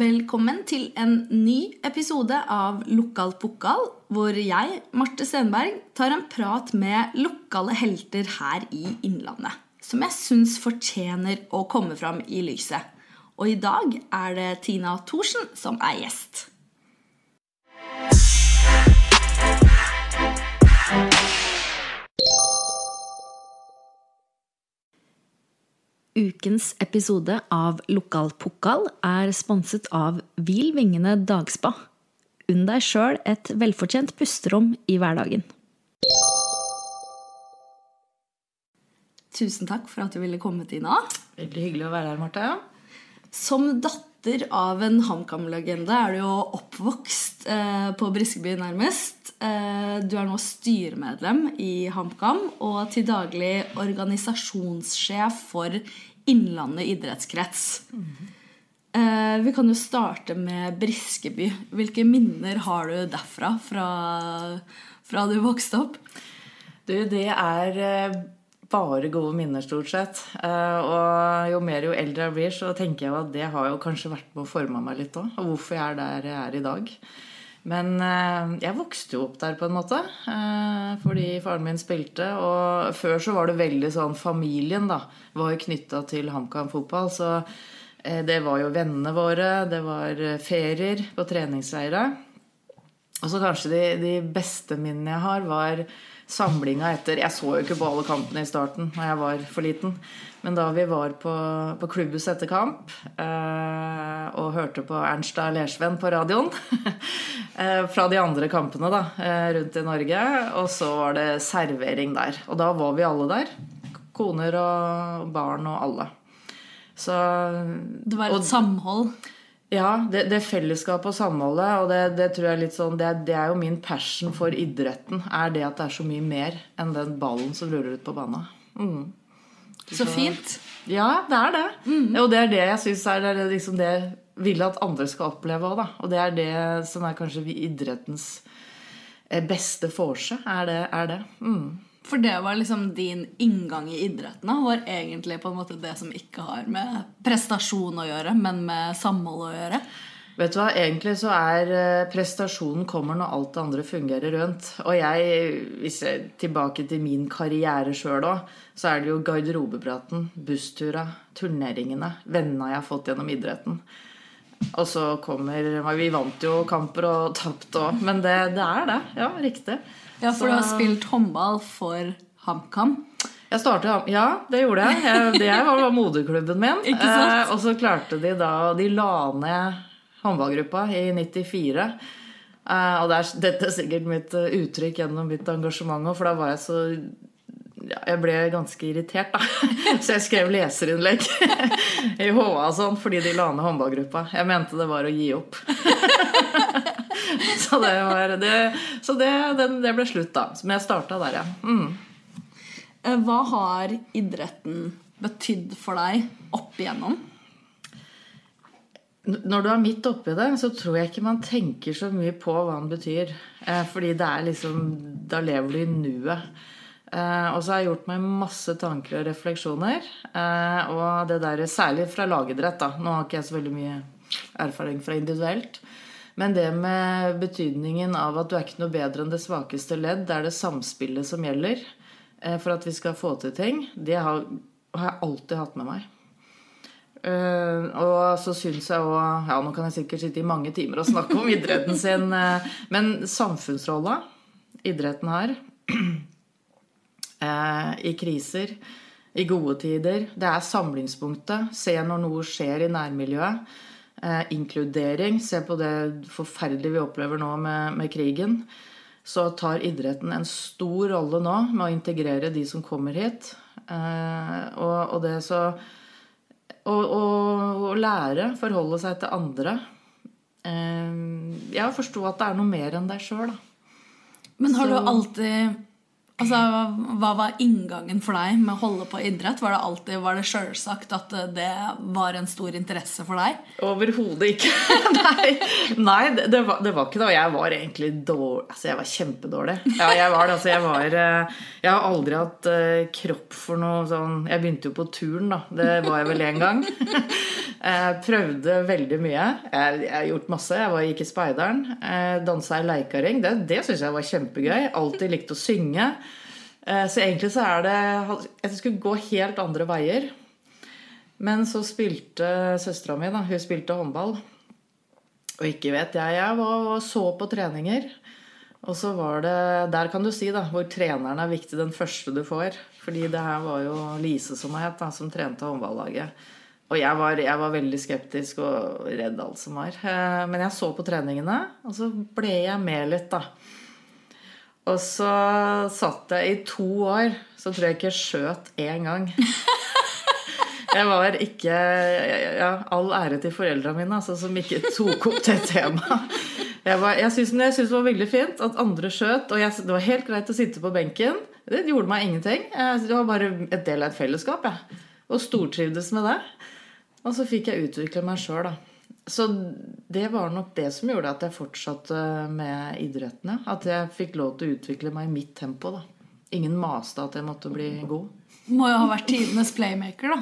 Velkommen til en ny episode av Lokal pokal, hvor jeg, Marte Stenberg, tar en prat med lokale helter her i Innlandet. Som jeg syns fortjener å komme fram i lyset. Og i dag er det Tina Thorsen som er gjest. Ukens episode av Lokal pokal er sponset av Hvil vingene dagspa. Unn deg sjøl et velfortjent pusterom i hverdagen. Tusen takk for at du ville komme, Tina. Veldig hyggelig å være her, Marte. Som datter av en HamKam-legende er du jo oppvokst eh, på Briskeby, nærmest. Eh, du er nå styremedlem i HamKam og til daglig organisasjonssjef for Innlandet idrettskrets. Eh, vi kan jo starte med Briskeby. Hvilke minner har du derfra, fra, fra du vokste opp? Du, det er eh, bare gode minner, stort sett. Eh, og jo mer jo eldre jeg blir, så tenker jeg at det har jo kanskje vært med å forme meg litt òg. Og hvorfor jeg er der jeg er i dag. Men eh, jeg vokste jo opp der på en måte. Eh, fordi faren min spilte. Og før så var det veldig sånn Familien da, var jo knytta til HamKam fotball. Så det var jo vennene våre. Det var ferier på treningsleirer. Og så kanskje de, de beste minnene jeg har, var samlinga etter Jeg så jo ikke på alle kampene i starten når jeg var for liten. Men da vi var på, på klubbhus etter kamp eh, og hørte på Ernstad Lersven på radioen eh, fra de andre kampene da, eh, rundt i Norge, og så var det servering der. Og da var vi alle der. Koner og barn og alle. Så Det var et og- samhold. Ja, det, det fellesskapet og samholdet, og det, det tror jeg er litt sånn det, det er jo min passion for idretten, er det at det er så mye mer enn den ballen som ruller ut på banen. Mm. Så fint. Ja, det er det. Og det er det jeg syns er det, liksom det jeg vil at andre skal oppleve òg, da. Og det er det som er kanskje idrettens eh, beste vorse, er det. Er det. Mm. For det var liksom din inngang i idretten. Var egentlig på en måte det som ikke har med prestasjon å gjøre, men med samhold å gjøre. Vet du hva, Egentlig så er eh, prestasjonen kommer når alt det andre fungerer rundt. Og jeg, hvis jeg tilbake til min karriere sjøl òg, så er det jo garderobepraten, busstura, turneringene, vennene jeg har fått gjennom idretten. Og så kommer Vi vant jo kamper og tapte òg, men det, det er det. Ja, riktig. Ja, for Så- du har spilt håndball for HamKam. Jeg startet, Ja, det gjorde jeg. jeg det var, var moderklubben min. Eh, og så klarte de da De la ned håndballgruppa i 94. Eh, og det er, dette er sikkert mitt eh, uttrykk gjennom mitt engasjement òg, for da var jeg så ja, Jeg ble ganske irritert, da. Så jeg skrev leserinnlegg i HA og sånn fordi de la ned håndballgruppa. Jeg mente det var å gi opp. så det, var, det, så det, det ble slutt, da. Men jeg starta der, ja. Mm. Eh, Hva har idretten betydd for deg opp igjennom? Når du er midt oppi det, så tror jeg ikke man tenker så mye på hva den betyr. Eh, fordi det er liksom Da lever du i nuet. Eh, og så har jeg gjort meg masse tanker og refleksjoner. Eh, og det der, særlig fra lagidrett, da. Nå har ikke jeg så veldig mye erfaring fra individuelt. Men det med betydningen av at du er ikke noe bedre enn det svakeste ledd, det er det samspillet som gjelder eh, for at vi skal få til ting, det har, har jeg alltid hatt med meg. Uh, og så syns jeg òg Ja, nå kan jeg sikkert sitte i mange timer og snakke om idretten sin, uh, men samfunnsrolla idretten har uh, i kriser, i gode tider, det er samlingspunktet. Se når noe skjer i nærmiljøet. Eh, inkludering. Se på det forferdelige vi opplever nå med, med krigen. Så tar idretten en stor rolle nå med å integrere de som kommer hit. Eh, og, og det så å, lære, forholde seg til andre. Eh, jeg forsto at det er noe mer enn deg sjøl, da. Men har Så- du alltid Altså, Hva var inngangen for deg med å holde på idrett? Var det alltid, var det sjølsagt at det var en stor interesse for deg? Overhodet ikke. Nei, Nei det, var, det, var, ikke det. Og jeg var egentlig dårlig Altså, jeg var kjempedårlig. Ja, jeg var det. Altså, jeg var eh, Jeg har aldri hatt uh, kropp for noe sånn Jeg begynte jo på turn, da. Det var jeg vel én gang. Jeg prøvde veldig mye. Jeg har gjort masse. Jeg var, gikk i speideren. Dansa i leikaring. Det, det syns jeg var kjempegøy. Alltid likt å synge. Eh, så egentlig så er det Jeg skulle gå helt andre veier. Men så spilte søstera mi, da. Hun spilte håndball. Og ikke vet jeg. Jeg var, så på treninger. Og så var det Der kan du si da, hvor treneren er viktig, den første du får. Fordi det her var jo Lise som het, da, som trente håndballaget. Og jeg var, jeg var, veldig skeptisk og redd alt som var. Eh, men jeg så på treningene, og så ble jeg med litt, da. Og så satt jeg i to år, så tror jeg ikke jeg skjøt én gang. Jeg var ikke ja, All ære til foreldrene mine altså, som ikke tok opp det temaet. Jeg, var, jeg syntes det var veldig fint at andre skjøt, og jeg, det var helt greit å sitte på benken. Det gjorde meg ingenting. Det var bare et del av et fellesskap. Jeg. Og stortrivdes med det. Og så fikk jeg utvikle meg sjøl, da. Så det var nok det som gjorde at jeg fortsatte med idrettene. At jeg fikk lov til å utvikle meg i mitt tempo. da. Ingen maste at jeg måtte bli god. Må jo ha vært tidenes playmaker, da.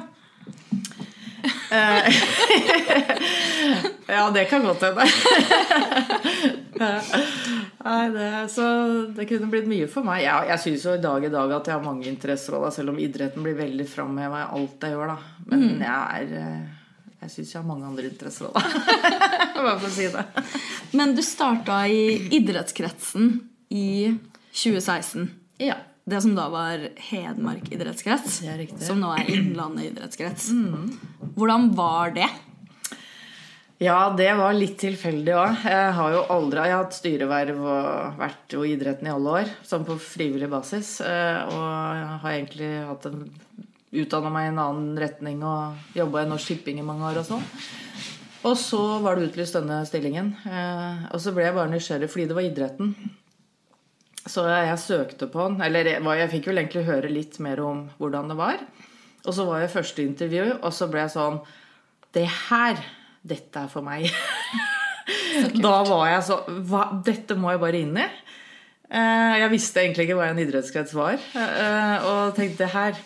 Eh, ja, det kan godt hende. Nei, det, så det kunne blitt mye for meg. Ja, jeg syns jo i dag i dag at jeg har mange interesser, selv om idretten blir veldig framheva i alt jeg gjør. da. Men mm. jeg er eh, jeg syns jeg har mange andre interesser òg, da. Bare for å si det. Men du starta i idrettskretsen i 2016. Ja. Det som da var Hedmark idrettskrets, som nå er Innlandet idrettskrets. Mm. Hvordan var det? Ja, det var litt tilfeldig òg. Jeg har jo aldri jeg har hatt styreverv og vært i idretten i alle år, sånn på frivillig basis. Eh, og jeg har egentlig hatt en utdanna meg i en annen retning og jobba i Norsk Shipping i mange år og sånn. Og så var det utlyst denne stillingen. Eh, og så ble jeg bare nysgjerrig fordi det var idretten. Så jeg søkte på den. Eller jeg fikk vel egentlig høre litt mer om hvordan det var. Og så var jeg første intervju, og så ble jeg sånn Det her, dette er for meg. da var jeg så hva, Dette må jeg bare inn i. Eh, jeg visste egentlig ikke hva en idrettskrets var. Eh, og tenkte her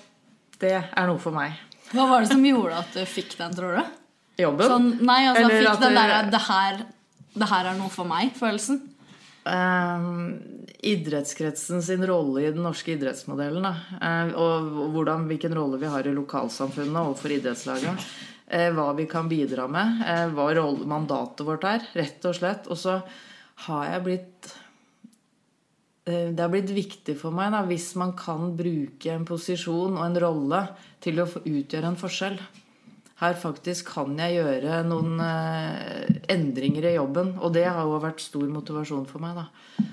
det er noe for meg. Hva var det som gjorde at du fikk den, tror du? Jobben? Sånn, nei, altså Eller fikk den der det det her er noe for meg'-følelsen? Um, idrettskretsen sin rolle i den norske idrettsmodellen. Uh, og hvordan, hvilken rolle vi har i lokalsamfunnet overfor idrettslaget. Uh, hva vi kan bidra med. Uh, hva rolle, mandatet vårt er, rett og slett. Og så har jeg blitt Eh, det har blitt viktig for meg da, hvis man kan bruke en posisjon og en rolle til å utgjøre en forskjell. Her faktisk kan jeg gjøre noen eh, endringer i jobben. Og det har jo vært stor motivasjon for meg. da.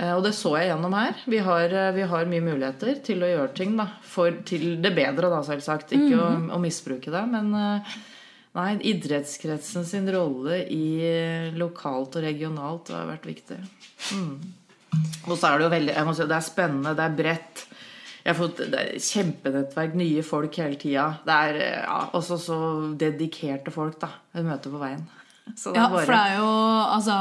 Eh, og det så jeg gjennom her. Vi har, vi har mye muligheter til å gjøre ting da, for, til det bedre, da, selvsagt. Ikke mm. å, mhm. å, misbruke det. Men nei, idrettskretsen sin rolle i lokalt og regionalt har vært viktig. Mm. Og så er det jo veldig si, Det er spennende, det er bredt. Jeg har fått er kjempenettverk, nye folk hele tida. Det er ja, også så dedikerte folk da jeg møter på veien. ja, bare... for det er jo altså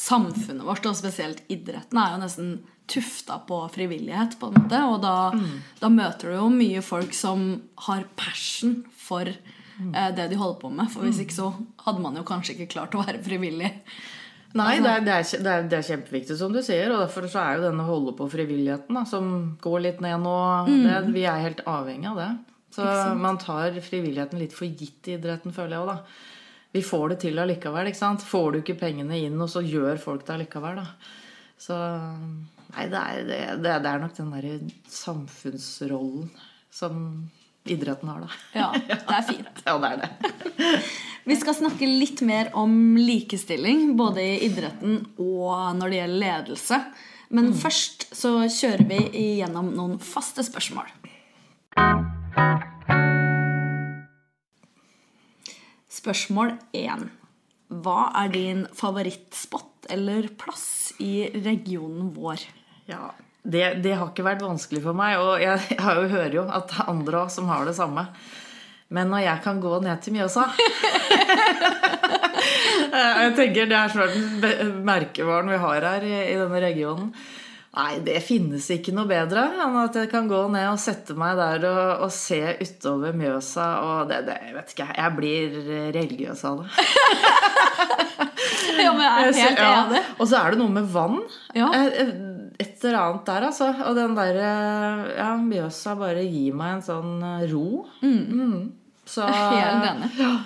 Samfunnet vårt, og spesielt idretten, er jo nesten tufta på frivillighet. på en måte, Og da, mm. da møter du jo mye folk som har passion for mm. eh, det de holder på med. For hvis mm. ikke så hadde man jo kanskje ikke klart å være frivillig. Nei, altså, det, er, det, er, det, er, kjempeviktig, som du sier. Og derfor så er jo denne holde på frivilligheten, da, som går litt ned nå mm. Vi er helt avhengig av det. Så man tar frivilligheten litt for gitt i idretten, føler jeg òg, da. Vi får det til allikevel. ikke sant? Får du ikke pengene inn, og så gjør folk det allikevel, da. Så Nei, det er, det, er nok den derre samfunnsrollen som idretten har, da. Ja, det er fint. ja, det er det. Vi skal snakke litt mer om likestilling, både i idretten og når det gjelder ledelse. Men mm. først så kjører vi igjennom noen faste spørsmål. Spørsmål 1. Hva er din favorittspot eller plass i regionen vår? Ja, det, det har ikke vært vanskelig for meg. Og jeg, jeg har jo, hører jo at det er andre også som har det samme. Men når jeg kan gå ned til Mjøsa Jeg tenker Det er snart den merkevaren vi har her i, i denne regionen. Nei, det finnes ikke noe bedre enn at jeg kan gå ned og sette meg der og, og se utover Mjøsa. Og det, det jeg vet ikke Jeg blir religiøs av det. ja, men jeg er helt ja. enig. Og så er det noe med vann. Ja. Eh, Et eller annet der, altså. Og den derre Ja, Mjøsa bare gir meg en sånn eh, ro. Mm. Så Jeg er helt enig.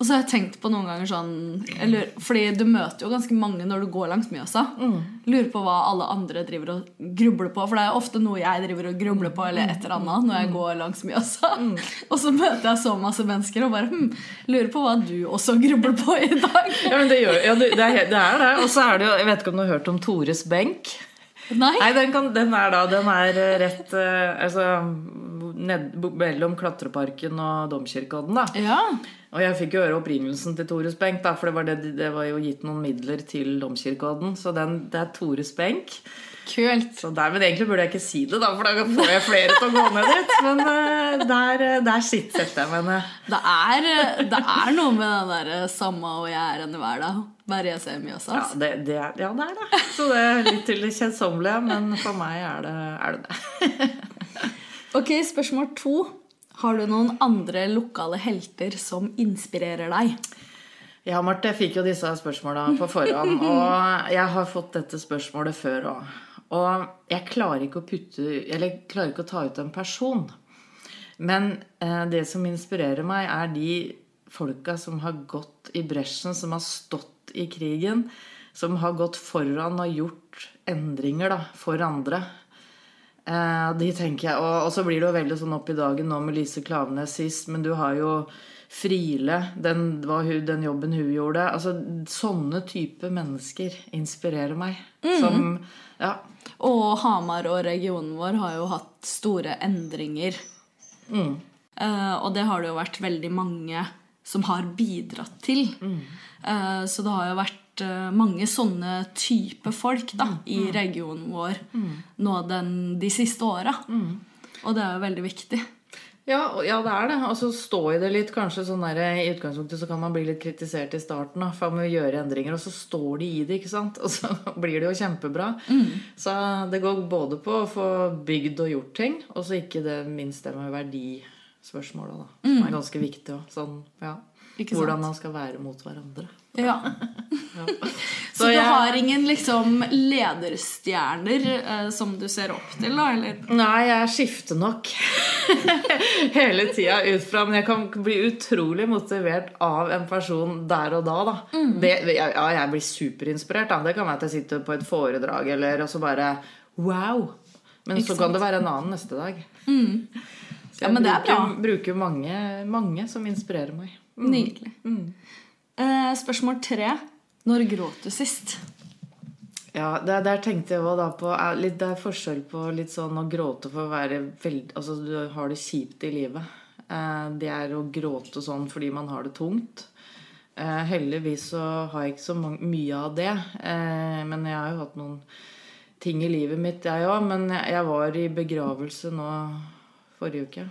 Og så har jeg tenkt på noen ganger sånn eller, Fordi du møter jo ganske mange når du går langs Mjøsa. Lurer på hva alle andre driver og grubler på. For det er ofte noe jeg driver og grubler på eller et eller annet når jeg går langs Mjøsa. Og så møter jeg så masse mennesker og bare hm, lurer på hva du også grubler på i dag. Ja, men det, gjør, ja, det, det, er, det er det. Og så er det jo Jeg vet ikke om du har hørt om Tores benk? Nei? Nei, den, kan, den er da Den er eh, rett eh, altså, ned, mellom Klatreparken og Domkirkeodden, da. Ja. Og jeg fikk jo høre opprinnelsen til Tores benk, da, for det var, det, det var jo gitt noen midler til Domkirkeodden. Så den, det er Tores benk. Kult. Så der, men egentlig burde jeg ikke si det, da, for da får jeg flere til å gå ned dit. Men eh, der, der sitter jeg meg ned. Det er, det er noe med den derre 'samme og jeg er enn i hverdag'. Bare jeg ser Mjøsa. Ja, altså. det, det, er, ja, det er det. Så det er litt til det kjedsommelige, men for meg er det er det. det. Ok, spørsmål to. Har du noen andre lokale helter som inspirerer deg? Ja, Marte, jeg fikk jo disse spørsmåla på forhånd, og jeg har fått dette spørsmålet før òg. Og jeg klarer ikke å putte Eller jeg klarer ikke å ta ut en person. Men eh, det som inspirerer meg, er de folka som har gått i bresjen, som har stått i krigen, som har gått foran og gjort endringer da, for andre. Eh, de tenker jeg, og, og så blir det jo veldig sånn opp i dagen nå med Lise Klaveness sist, men du har jo Friele, den, hun, den jobben hun gjorde. Altså, sånne type mennesker inspirerer meg. Som Ja. Og Hamar og regionen vår har jo hatt store endringer. Eh, og det har det jo vært veldig mange som har bidratt til. Eh, så det har jo vært eh, mange sånne type folk da, i regionen vår nå den, de siste åra. Og det er jo veldig viktig. Ja, ja, det er det. Og så stå i det litt. kanskje sånn der, I utgangspunktet så kan man bli litt kritisert i starten da, for man vil gjøre endringer, og så står de i det, ikke sant? Og så blir det jo kjempebra. Så det går både på å få bygd og gjort ting, og så ikke det minst det med verdispørsmåla, da. Som er ganske viktig òg. Sånn, ja. Hvordan man skal være mot hverandre. Ja. Så, Så du jeg- har ingen liksom lederstjerner eh, som du ser opp til, da? Eller? Nei, jeg skifter nok hele tida ut fra Men jeg kan bli utrolig motivert av en person der og da, da. Det, ja, jeg blir superinspirert. Da. Det kan være at jeg sitter på et foredrag eller og så bare Wow! Men Ikke så kan det være en annen neste dag. Så Ja, jeg men det er bruker, bruker mange, mange som inspirerer meg. Nydelig. Eh, spørsmål tre. Når gråt du sist? Ja, der, der tenkte jeg da på litt, Det er forskjell på litt sånn å gråte for å være veldig Altså du har det kjipt i livet. Eh, det er å gråte sånn fordi man har det tungt. Eh, heldigvis så har jeg ikke så mange, mye av det. Eh, men jeg har jo hatt noen ting i livet mitt, jeg òg. Men jeg, jeg var i begravelse nå forrige uke.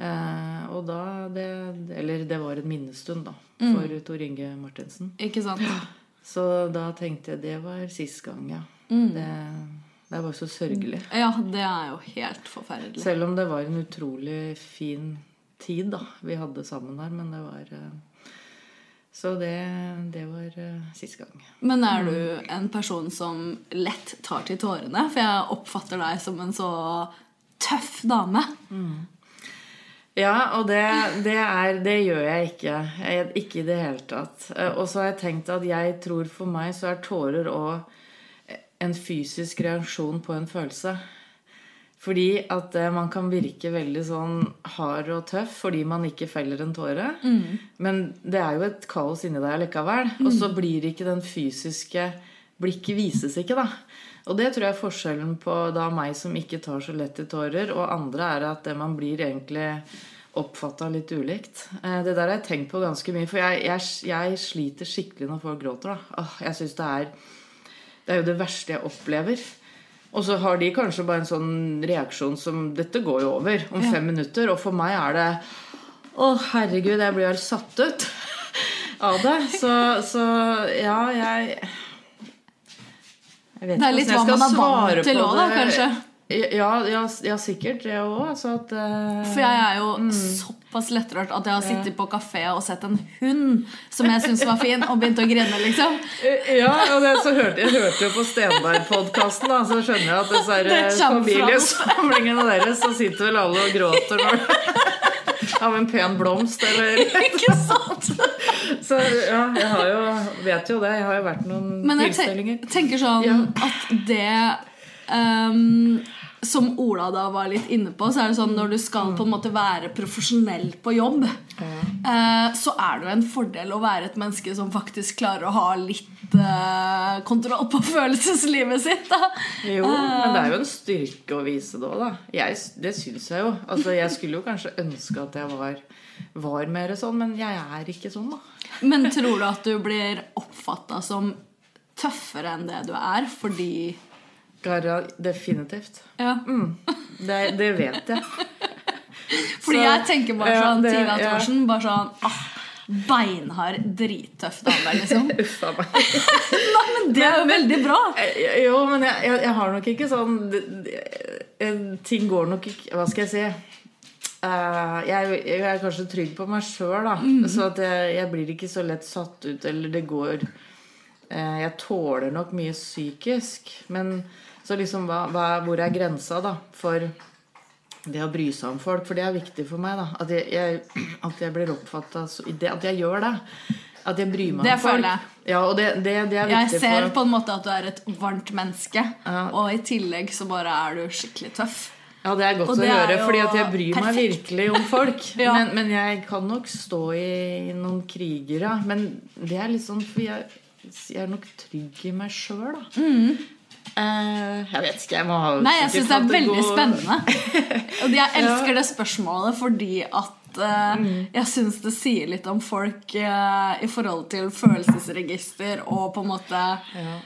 Eh, og da det, Eller det var en minnestund, da. For Tor Inge Martinsen. Ikke sant? Så da tenkte jeg det var sist gang, ja. Det, det var så sørgelig. Ja, det er jo helt forferdelig. Selv om det var en utrolig fin tid da vi hadde sammen der, men det var eh, Så det, det var eh, sist gang. Men er du en person som lett tar til tårene? For jeg oppfatter deg som en så tøff dame. Ja, og det, det, er, det gjør jeg ikke. Jeg, ikke i det hele tatt. Eh, Og så har jeg tenkt at jeg tror for meg så er tårer òg en fysisk reaksjon på en følelse. Fordi at eh, man kan virke veldig sånn hard og tøff fordi man ikke feller en tåre. Men det er jo et kaos inni deg likevel. Og så blir ikke den fysiske Blikket vises ikke, da. Og det tror jeg er forskjellen på da meg som ikke tar så lett i tårer, og andre er at det man blir egentlig oppfatta litt ulikt. Eh, Det der har jeg tenkt på ganske mye, for jeg, jeg, jeg sliter skikkelig når folk gråter. da. Jeg synes det er Det er jo det verste jeg opplever. Og så har de kanskje bare en sånn reaksjon som 'Dette går jo over om fem minutter'. Og for meg er det 'Å, herregud, jeg blir helt satt ut av det'. Så, så ja, jeg Det er litt hva man er vant til òg, da, kanskje. Ja, ja, ja sikkert det òg. Uh, For jeg er jo såpass lettrørt at jeg har sittet på kafé og sett en hund som jeg syns var fin, og begynt å grine, liksom. Eh, Ja, og det, så hørte, jeg hørte jo på Stenberg-podkasten, så skjønner jeg at disse familiesamlingene deres, så sitter vel alle og gråter når av en pen blomst, eller Ikke sant? Så ja, jeg har jo, vet jo det. Jeg har jo vært noen Men jeg tenker sånn at det ehm, Som Ola da var litt inne på, så er det sånn når du skal på en måte være profesjonell på jobb, mm. så er det jo en fordel å være et menneske som faktisk klarer å ha litt eh, kontroll på følelseslivet sitt. da Jo, men det er jo en styrke å vise det òg, da. Jeg, det syns jeg jo. Altså, jeg skulle jo kanskje ønske at jeg var, var mer sånn, men jeg er ikke sånn, da. Men tror du at du blir oppfatta som tøffere enn det du er fordi Gara, definitivt. Ja. Det, det vet jeg. Fordi Så- jeg tenker bare Ja, sånn det- Tina ja. Thorsen. Bare sånn ah, Beinhard, drittøff dame, liksom. Uff a meg. Nei, men det er jo veldig bra. Eh, Jo, men jeg, jeg, jeg har nok ikke sånn eh, Ting går nok ikke Hva skal jeg si? Uh, jeg, jeg er kanskje trygg på meg sjøl, da. Så at jeg, jeg blir ikke så lett satt ut, eller det går Jeg tåler nok mye psykisk. Men så liksom hva, hva, Hvor er grensa, da? For det å bry seg om folk. For det er viktig for meg, da. At jeg, jeg, at jeg blir oppfatta At jeg gjør det. At jeg bryr meg Det om folk. jeg. Ja, det, det, det Jeg ser for på en måte at du er et varmt menneske, og i tillegg så bare er du skikkelig tøff. Ja, det er godt Og å høre, fordi at jeg bryr meg virkelig om folk. Ja. men, men jeg kan nok stå i noen kriger, ja. Men det er litt sånn for jeg, jeg er nok trygg i meg sjøl, da. Eh, jeg vet ikke, jeg må ha Mm. Nei, jeg syns det er veldig spennende. Og jeg elsker det spørsmålet fordi at eh, jeg syns det sier litt om folk uh, i forhold til følelsesregister og på en måte Ja.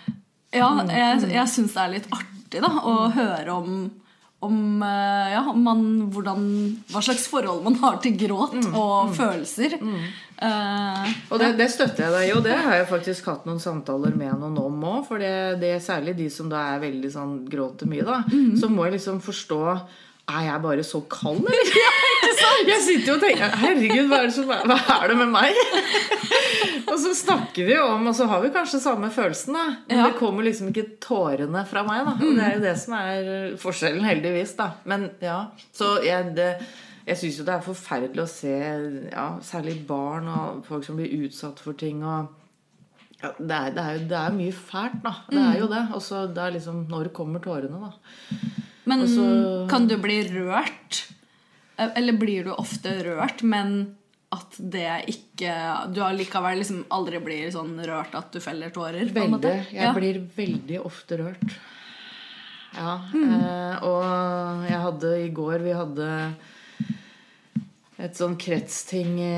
Ja, jeg, jeg syns det er litt artig da å høre om om eh, ja, om man, hvordan, hva slags forhold man har til gråt og følelser. Eh, Og det, det støtter jeg deg i, og det har jeg faktisk hatt noen samtaler med noen om òg. For det, det er særlig de som da er veldig sånn gråter mye, da. Mhm. Så må jeg liksom forstå Er jeg bare så kald, eller? Jeg sitter jo og tenker Herregud, hva er det, som, hva er det med meg? og så snakker vi jo om, og så har vi kanskje samme følelsen, da. Men Ja. det kommer liksom ikke tårene fra meg, da. Og det er jo det som er forskjellen, heldigvis, da. Men ja. Så jeg det, jeg syns jo det er forferdelig å se ja, særlig barn og folk som blir utsatt for ting. og ja, det, er, det, er jo, det er mye fælt, da. Det er jo det. Og så det er liksom Når kommer tårene, da? Men Også, kan du bli rørt? Eller blir du ofte rørt, men at det ikke Du allikevel liksom aldri blir sånn rørt at du feller tårer? Veldig. Jeg Ja. blir veldig ofte rørt. Ja. Eh, og jeg hadde i går Vi hadde et sånn kretsting i,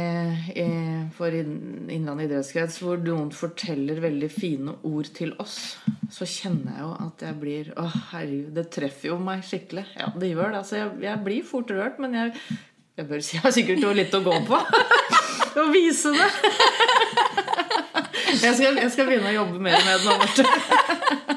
i, for Innlandet idrettskrets hvor noen forteller veldig fine ord til oss. Så kjenner jeg jo at jeg blir Å, herregud, det treffer jo meg skikkelig. Ja, det gjør det. Altså, jeg, jeg blir fort rørt, men jeg, jeg bør si jeg har sikkert jo litt å gå på. Å vise det. Jeg skal, jeg skal begynne å jobbe mer med det nå. Marte.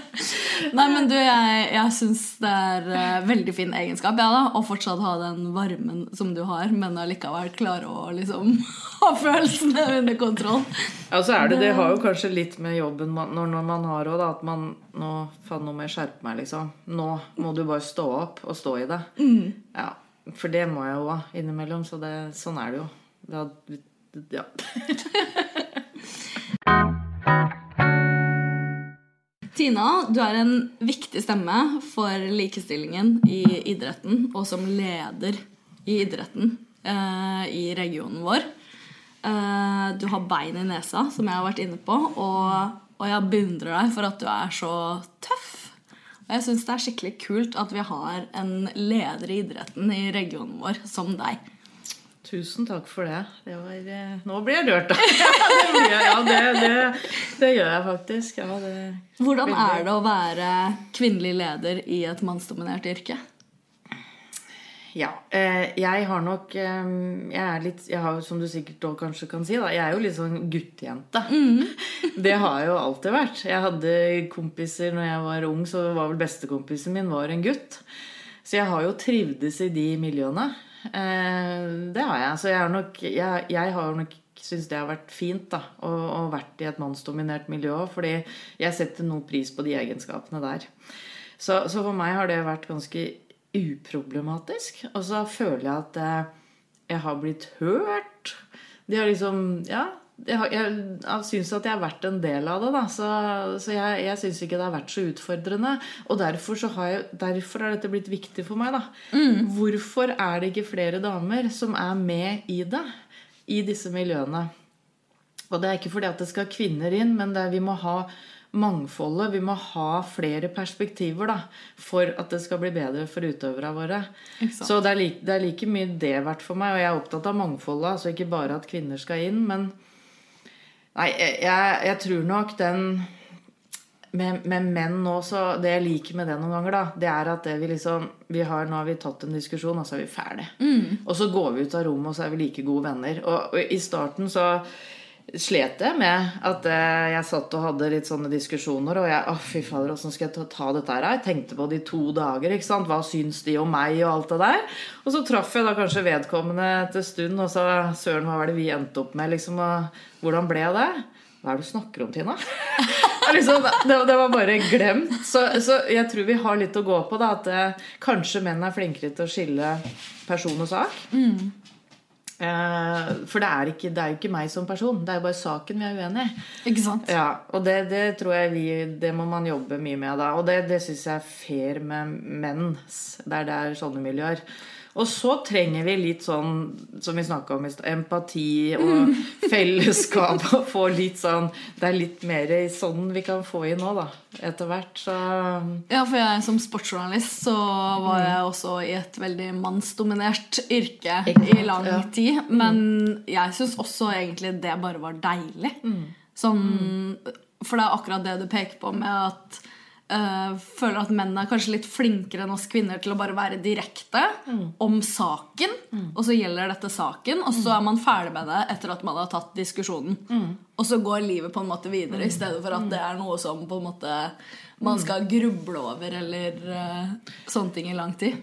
Nei, men du, jeg, jeg syns det er uh, veldig fin egenskap ja, da, å fortsatt ha den varmen som du har, men allikevel klare å liksom ha følelsene under kontroll. Ja, så er det, det har jo kanskje litt med jobben man, når, når man har òg, at man Nå, faen, nå må jeg skjerpe meg, liksom. Nå må du bare stå opp og stå i det. Ja, For det må jeg jo òg innimellom. Så det, sånn er det jo. Det, har- ja. Tina, du er en viktig stemme for likestillingen i idretten, og som leder i idretten eh, i regionen vår. Eh, du har bein i nesa, som jeg har vært inne på, og, og jeg beundrer deg for at du er så tøff. Og jeg syns det er skikkelig kult at vi har en leder i idretten i regionen vår som deg. Tusen takk for det. det var, eh, nå blir jeg rørt, da. ja, det, det, det, gjør jeg faktisk. Ja, Hvordan er det å være kvinnelig leder i et mannsdominert yrke? Ja. Eh, jeg har nok eh, Jeg er litt jeg har, Som du sikkert òg kanskje kan si, da, jeg er jo litt sånn guttejente. Mm. det har jeg jo alltid vært. Jeg hadde kompiser når jeg var ung, så var vel bestekompisen min var en gutt. Så jeg har jo trivdes i de miljøene. Eh, det har jeg. Så jeg, har nok, jeg, jeg har nok syns det har vært fint da, å, å vært i et mannsdominert miljø. Fordi jeg setter noe pris på de egenskapene der. Så, så, for meg har det vært ganske uproblematisk. Og så føler jeg at eh, jeg har blitt hørt. De har liksom Ja, jeg, jeg, jeg syns at jeg har vært en del av det. Da. Så, så jeg, jeg syns ikke det har vært så utfordrende. Og derfor, har, jeg, derfor har dette blitt viktig for meg. Mm. Hvorfor er det ikke flere damer som er med i det? I disse miljøene. Og det er ikke fordi at det skal kvinner inn, men det er, vi må ha mangfoldet. Vi må ha flere perspektiver da, for at det skal bli bedre for utøverne våre. Så det er, like, det er, like, mye det verdt for meg. Og jeg er opptatt av mangfoldet. altså Ikke bare at kvinner skal inn, men Nei, jeg, jeg tror nok den med, med, menn nå, så Det jeg liker med det noen ganger, da, det er at det vi liksom vi har, Nå har vi tatt en diskusjon, og så er vi ferdig. Mm. Og så går vi ut av rommet, og så er vi like gode venner. Og, og i starten så slet jeg med at eh, jeg satt og hadde litt sånne diskusjoner. Og jeg å fy fader, skal jeg ta, ta, dette her? Jeg tenkte på det i to dager. ikke sant? Hva syns de om meg, og alt det der? Og så traff jeg da kanskje vedkommende etter stund, og så søren, hva var det vi endte opp med? liksom, og Hvordan ble det? Hva er det du snakker om, Tina? liksom, det, det, var bare glemt. Så, så, jeg tror vi har litt å gå på. da, At eh, kanskje menn er flinkere til å skille person og sak. Mm. Eh, for det er, ikke, det er, jo ikke meg som person, det er jo bare saken vi er uenig i. Ja, og det, det, tror jeg vi Det må man jobbe mye med da. Og det, det syns jeg er fair med menn der det er sånne miljøer. Og så trenger vi litt sånn, som vi snakka om, empati og mm. fellesskap. Og få litt sånn Det er litt mer sånn vi kan få i nå, da. Etter hvert. Så Ja, for jeg som sportsjournalist så var jeg mm. også i et veldig mannsdominert yrke i lang tid. Men jeg syns også egentlig det bare var deilig. Mm. Sånn For det er akkurat det du peker på med at uh, føler at menn er kanskje litt flinkere enn oss kvinner til å bare være direkte mm. om saken. Mm. Og så gjelder dette saken, og så er man ferdig med det etter at man har tatt diskusjonen. Mm. Og så går livet på en måte videre, i stedet for at mm. det er noe som på en måte man mm. skal gruble over eller uh, sånne ting i lang tid.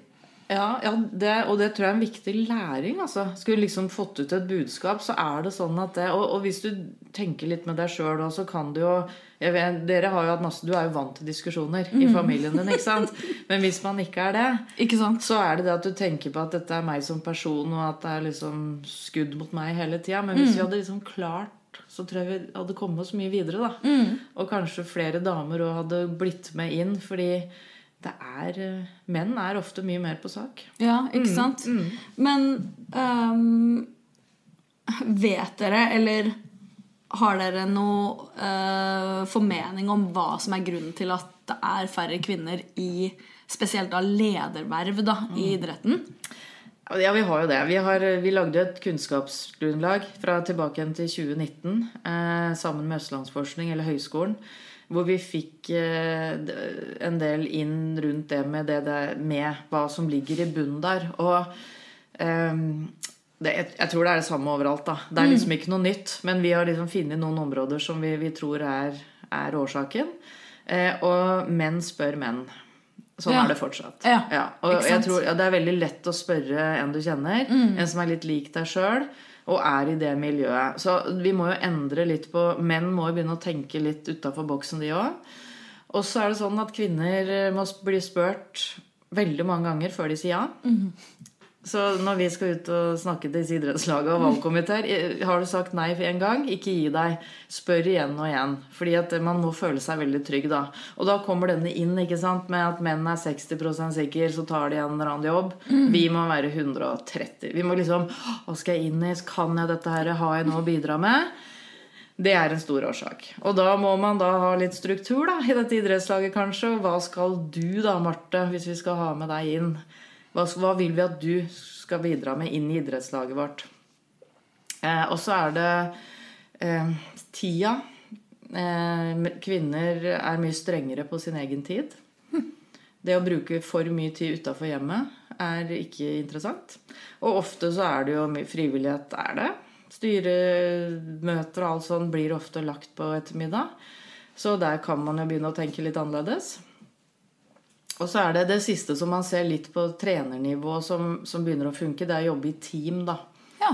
Ja, ja det, og det tror jeg er en viktig læring. Altså. Skulle liksom fått ut et budskap, så er det sånn at det Og, og hvis du tenker litt med deg sjøl, så kan du jo vet, Dere har jo hatt masse Du er jo vant til diskusjoner mm. i familien din, ikke sant? Men hvis man ikke er det, ikke så er det det at du tenker på at dette er meg som person, og at det er liksom skudd mot meg hele tida. Men hvis mm. vi hadde liksom klart så tror jeg vi hadde kommet oss mye videre. da. Mm. Og kanskje flere damer òg hadde blitt med inn. fordi det er eh, Menn er ofte mye mer på sak. Ja, ikke mm, sant? Mm. Men um, vet dere, eller har dere noe uh, formening om hva som er grunnen til at det er færre kvinner i spesielt da lederverv da, mm. i idretten? Ja, vi har jo det. Vi, har, vi lagde et kunnskapsgrunnlag fra tilbake igjen til 2019 eh, sammen med Østlandsforskning, eller Høgskolen hvor vi fikk eh, en del inn rundt det med, det der, med hva som ligger i bunnen der. Og um, det, jeg tror det er det samme overalt. da. Det er liksom mm. ikke noe nytt. Men vi har liksom funnet noen områder som vi, vi tror er, er årsaken. Eh, og menn spør menn. Sånn ja. er det fortsatt. Ja. Ja. Og jeg tror, Det er veldig lett å spørre en du kjenner, mm. en som er litt lik deg sjøl og er i det miljøet. Så vi må jo endre litt på Menn må jo begynne å tenke litt utafor boksen, de òg. Og så er det sånn at kvinner må bli spurt veldig mange ganger før de sier ja. Mm. Så når vi skal ut og snakke til idrettslaget og valgkomiteer Har du sagt nei en gang, ikke gi deg. Spør igjen og igjen. Fordi at man må føle seg veldig trygg da. Og da kommer denne inn ikke sant, med at menn er 60% sikre, så tar de en eller annen jobb. Mm. Vi må være 130. Vi må liksom Hva skal jeg inn i? Kan jeg dette her? Har jeg noe å bidra med? Det er en stor årsak. Og da må man da ha litt struktur da, i dette idrettslaget, kanskje. Hva skal du da, Marte, hvis vi skal ha med deg inn? Hva, hva, vil vi at du skal bidra med inn i idrettslaget vårt? Eh, og så er det eh, tida. Eh, kvinner er mye strengere på sin egen tid. Det å bruke for mye tid utafor hjemmet er ikke interessant. Og ofte så er det jo mye frivillighet er det. Styremøter og alt sånt blir ofte lagt på ettermiddag. Så der kan man jo begynne å tenke litt annerledes. Og så er det det siste som man ser litt på trenernivå som, som begynner å funke, det er å jobbe i team, da. Ja.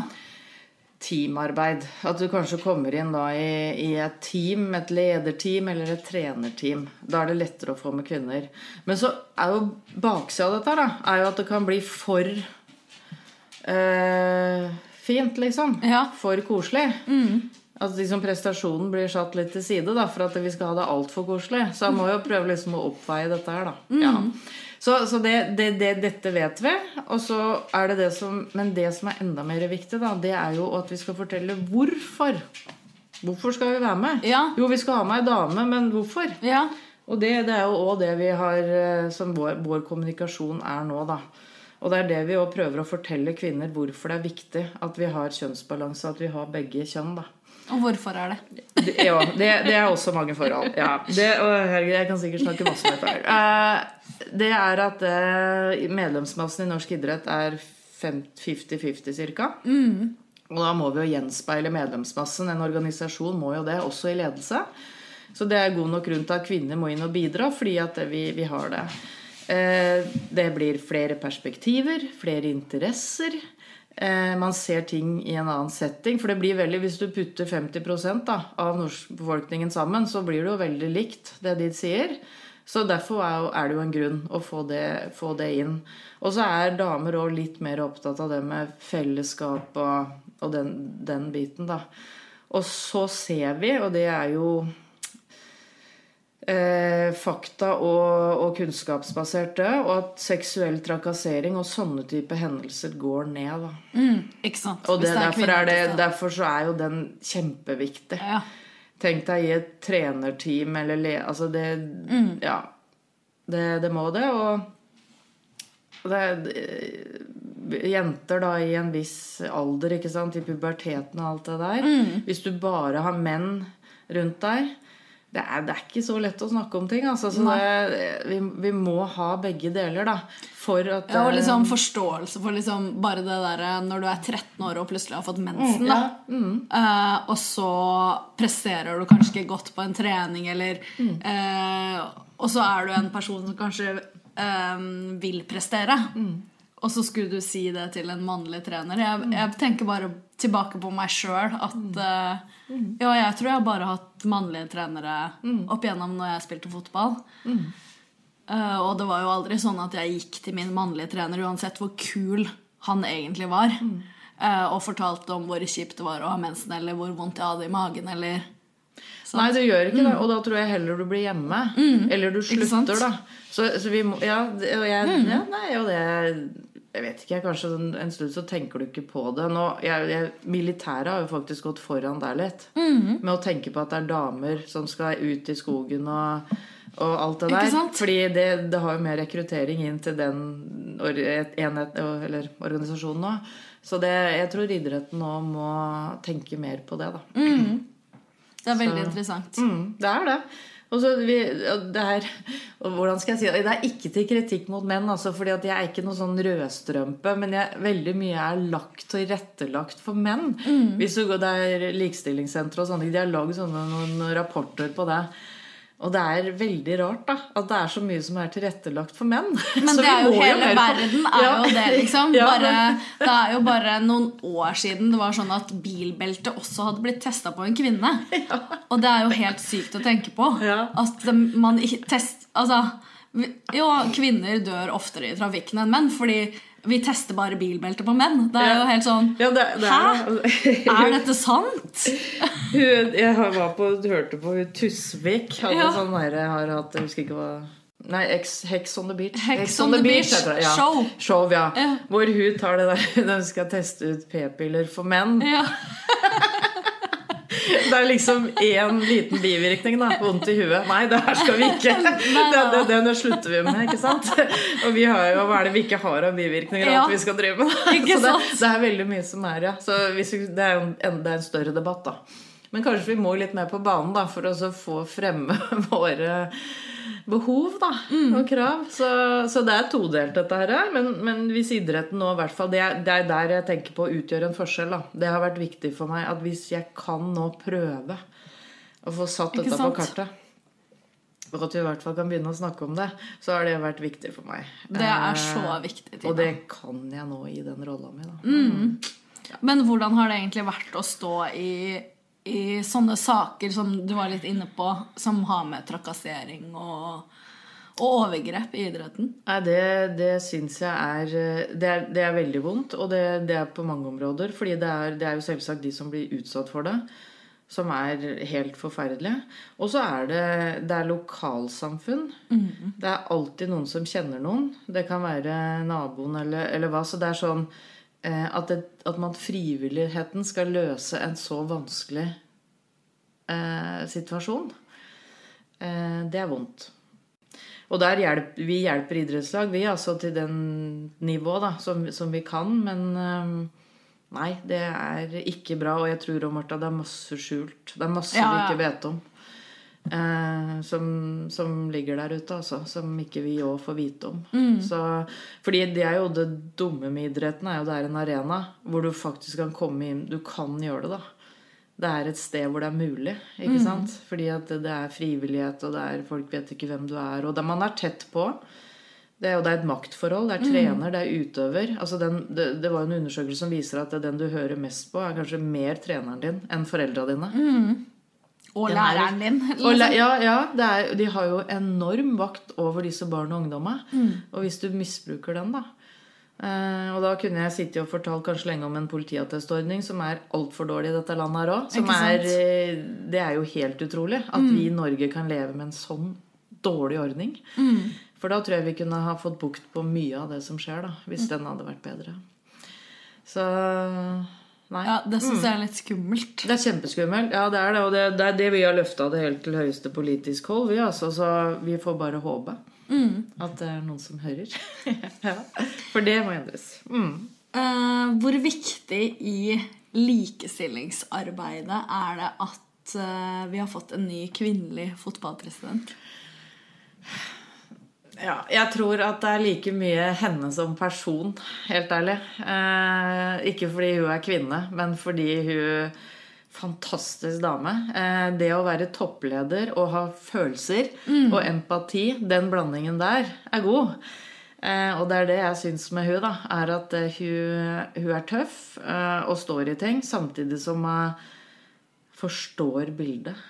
Teamarbeid. At du kanskje kommer inn da i, i et team, et lederteam eller et trenerteam. Da er det lettere å få med kvinner. Men så er jo baksida av dette da, er jo at det kan bli for eh, fint, liksom. Ja. For koselig. At liksom prestasjonen blir satt litt til side da, for at vi skal ha det altfor koselig. Så jeg må jo prøve liksom å oppveie dette her, da. Ja. Så, så det, det, det, dette vet vi. Og så er det det som Men det som er enda mer viktig, da, det er jo at vi skal fortelle hvorfor. Hvorfor skal vi være med? Ja. Jo, vi skal ha med ei dame, men hvorfor? Ja. Og det, det er jo òg det vi har eh, som vår, vår kommunikasjon er nå, da. Og det er det vi òg prøver å fortelle kvinner hvorfor det er viktig at vi har kjønnsbalanse, at vi har begge kjønn, da. Og hvorfor er det? Det, ja, det, det er også mange forhold. Ja, det, herregud, jeg kan sikkert snakke masse om dette. her. Eh, Det er at eh, medlemsmassen i norsk idrett er 50-50 ca. Og da må vi jo gjenspeile medlemsmassen. En organisasjon må jo det, også i ledelse. Så det er god nok grunn til at kvinner må inn og bidra, fordi at vi, vi har det. Eh, Det blir flere perspektiver, flere interesser. Eh, Man ser ting i en annen setting. For det blir veldig, hvis du putter 50 da, av norskbefolkningen sammen, så blir det jo veldig likt, det de sier. Så derfor er det jo en grunn å få det, få det inn. Og så er damer òg litt mer opptatt av det med fellesskap og, og den, den biten, da. Og så ser vi, og det er jo eh, fakta og, og kunnskapsbaserte, og at seksuell trakassering og sånne type hendelser går ned. Da. Mm, ikke sant? Og det, Hvis derfor, er det, derfor så er jo den kjempeviktig. Ja. Tenk deg i et trenerteam eller le... Altså det Ja. Det, det må det. Og det er jenter da i en viss alder, ikke sant, i puberteten og alt det der Hvis du bare har menn rundt deg det er, det er ikke så lett å snakke om ting. Altså, så det, vi, vi må ha begge deler, da. For at Ja, og eh, liksom forståelse for liksom bare det derre når du er 13 år og plutselig har fått mensen, da. Eh, og så presterer du kanskje ikke godt på en trening, eller eh, Og så er du en person som kanskje uh, vil prestere. Og så skulle du si det til en mannlig trener. Jeg, jeg tenker bare tilbake på meg sjøl at uh, Ja, jeg tror jeg bare har hatt mannlige trenere opp igjennom når jeg spilte fotball. Uh, og det var jo aldri sånn at jeg gikk til min mannlige trener uansett hvor kul han egentlig var, uh, og fortalte om hvor kjipt det var å ha mensen, eller hvor vondt jeg hadde i magen, eller Nei, du gjør ikke det. Og da tror jeg heller du blir hjemme. Eller du slutter, da. Så, så vi må Ja, og jeg, ja nei, og det Jeg vet ikke, kanskje en- en stund så tenker du ikke på det. Nå, jeg, jeg, militæret har jo faktisk gått foran der litt. Med å tenke på at det er damer som skal ut i skogen og, og alt det der. Fordi det, det har jo mer rekruttering inn til den or, enhet, eller organisasjonen nå. Så det, jeg tror idretten nå må tenke mer på det, da. Det er veldig interessant. Mm, det er det. Og så vi, og det er, og hvordan skal jeg si det? Det er ikke til kritikk mot menn, altså, fordi jeg er ikke noe sånn rødstrømpe, men jeg, veldig mye er lagt og tilrettelagt for menn. Hvis du går der Likestillingssenteret og sånne de har lagd sånne noen rapporter på det. Og det er veldig rart da, at det er så mye som er tilrettelagt for menn. Men Så det er jo hele jo verden er Ja. jo det, liksom. Bare, det er jo bare noen år siden det var sånn at bilbelte også hadde blitt testa på en kvinne. Og det er jo helt sykt å tenke på. Ja. At man ikke test... Altså, jo, kvinner dør oftere i trafikken enn menn, fordi vi tester bare bilbelte på menn. Det er jo helt sånn Ja, det, det Hæ? er, Er dette sant? Hun, jeg var på, hørte på hun Tusvik. Hadde Ja. sånn jeg har hatt, jeg husker ikke hva Nei, Hex, Hex on the Beach. Hex on the Beach. beach ja. Show. Show, ja. Hvor hun tar det der Hun skal teste ut p-piller for menn. Ja. Det er liksom én liten bivirkning, da. Vondt i huet. Nei, det her skal vi ikke. Det, det, det, det slutter vi med, ikke sant? Og vi har jo, hva er det vi ikke har av bivirkninger av Ja. alt vi skal drive med? Så det, det er veldig mye som er, ja. Så vi, det er jo en, det er en større debatt, da. Men kanskje vi må litt mer på banen da, for å få fremme våre behov da, Mm. og krav. Så, så det er todelt, dette her. Men, men hvis idretten nå i hvert fall det er, det er der jeg tenker på å utgjøre en forskjell. da. Det har vært viktig for meg at hvis jeg kan nå prøve å få satt dette på kartet, og at vi i hvert fall kan begynne å snakke om det, så har det vært viktig for meg. Det er Eh, så viktig. Tina. Og det kan jeg nå i den rolla mi, da. Men hvordan har det egentlig vært å stå i, i sånne saker som du var litt inne på, som har med trakassering og, og overgrep i idretten? Nei, det, det syns jeg er det, er det er veldig vondt, og det, det er på mange områder. fordi det er, det er jo selvsagt de som blir utsatt for det, som er helt forferdelige. Og så er det, det er lokalsamfunn. Det er alltid noen som kjenner noen. Det kan være naboen eller, eller hva. Så det er sånn at, det, at man frivilligheten skal løse en så vanskelig eh, situasjon, eh, det er vondt. Og der hjelp, vi hjelper idrettslag, vi, altså til den nivå da, som, som vi kan. Men eh, nei, det er ikke bra. Og jeg tror Martha, det er masse skjult. Det er masse Ja, vi ikke vet om. Eh, som, som ligger der ute, altså. Som ikke vi òg får vite om. Mm. Så, fordi det er jo det dumme med idretten, er jo det er en arena hvor du faktisk kan komme inn Du kan gjøre det, da. Det er et sted hvor det er mulig. ikke Mm. sant? Fordi at det er frivillighet, og det er, folk vet ikke hvem du er. Og det man er tett på. Det er jo det er et maktforhold. Det er Mm. trener, det er utøver. Altså den, det, det var en undersøkelse som viser at den du hører mest på, er kanskje mer treneren din enn foreldra dine. Og er- læreren din. Og la, ja, ja det er, de har jo enorm vakt over disse barn og ungdommer. Og hvis du misbruker den, da Uh, Og da kunne jeg sittet og fortalt kanskje lenge om en politiattestordning som er altfor dårlig i dette landet her òg. Eh, Det er jo helt utrolig at vi i Norge kan leve med en sånn dårlig ordning. For da tror jeg vi kunne ha fått bukt på mye av det som skjer, da. Hvis den hadde vært bedre. Så Nei. Ja, Det syns jeg er litt skummelt. Det er kjempeskummelt. Ja, det er det. Og det, det er det vi har løfta det helt til høyeste politisk hold. Vi, altså, så vi får bare håpe at det er noen som hører. ja. For det må endres. Mm. Uh, hvor viktig i likestillingsarbeidet er det at uh, vi har fått en ny kvinnelig fotballpresident? Ja, jeg tror at det er like mye henne som person, helt ærlig. Eh, ikke fordi hun er kvinne, men fordi hun Fantastisk dame. Eh, det å være toppleder og ha følelser og empati, den blandingen der, er god. Eh, og det er det jeg syns med hun da, er at eh, hun, hun er tøff eh, og står i ting, samtidig som hun forstår bildet.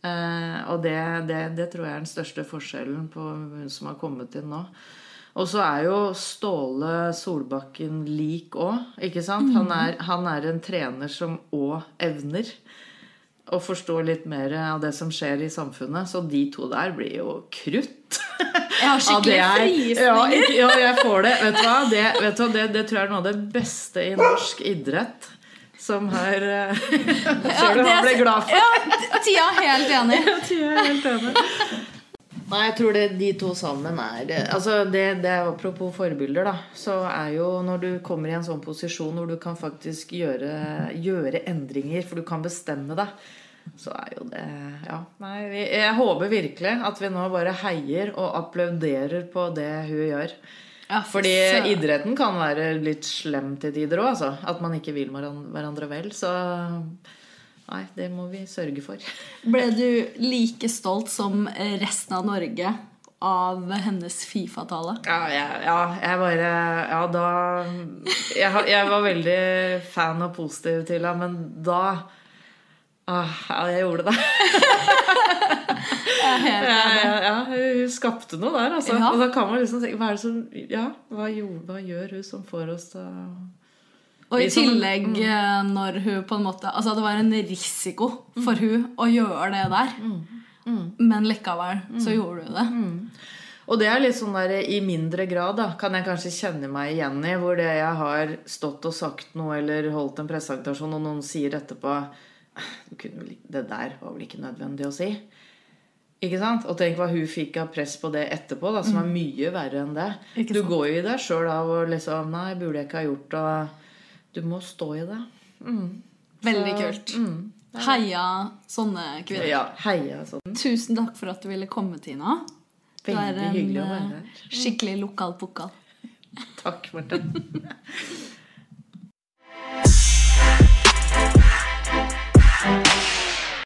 Eh, og det, det, det tror jeg er den største forskjellen på hun som har kommet inn nå. Og så er jo Ståle Solbakken lik òg, ikke sant? Han er, han er en trener som òg evner å forstå litt mer av det som skjer i samfunnet. Så de to der blir jo krutt. Jeg har skikkelig det er- frysninger. Ja, ja, jeg får det. Vet du hva? Det, vet du, det, det tror jeg er noe av det beste i norsk idrett. Som har uh, Ser du, han ble glad for Ja, Tia er helt enig. Ja, tida er helt enig. Nei, jeg tror det, de to sammen er altså det, det Apropos forbilder, da. Så er jo når du kommer i en sånn posisjon hvor du kan faktisk gjøre, gjøre endringer, for du kan bestemme deg, så er jo det Ja. Nei, jeg håper virkelig at vi nå bare heier og applauderer på det hun gjør. Ja, for Fordi så... idretten kan være litt slem til tider òg, altså. At man ikke vil hverandre vel. Så nei, det må vi sørge for. Ble du like stolt som resten av Norge av hennes Fifa-tale? Ja, ja, jeg bare Ja, da jeg, jeg var veldig fan og positiv til henne, men da ah, Ja, jeg gjorde det. Jeg helt Ja, ja, ja, hun skapte noe der, altså. Ja. Og da kan man liksom tenke Hva er det som Ja, hva, gjorde, hva gjør hun som får oss til Og i tillegg eh, når hun på en måte Altså det var en risiko for hun å gjøre det der. Men likevel så gjorde hun det. Og det er litt sånn der i mindre grad, da, kan jeg kanskje kjenne meg igjen i, hvor det jeg har stått og sagt noe eller holdt en presentasjon, og noen sier etterpå vel, Det der var vel ikke nødvendig å si. Ikke sant? Og tenk hva hun fikk av press på det etterpå, da, som er mye verre enn det. Mm. Du går jo i deg sjøl av og liksom Nei, burde jeg ikke ha gjort det. Du må stå i det. Veldig Så, kult. Mm. Heia sånne kvinner. Ja, heia sånn. Tusen takk for at du ville komme, Tina. Du er Veldig en hyggelig å eh, være her. skikkelig lokal pokal. Takk, Martin.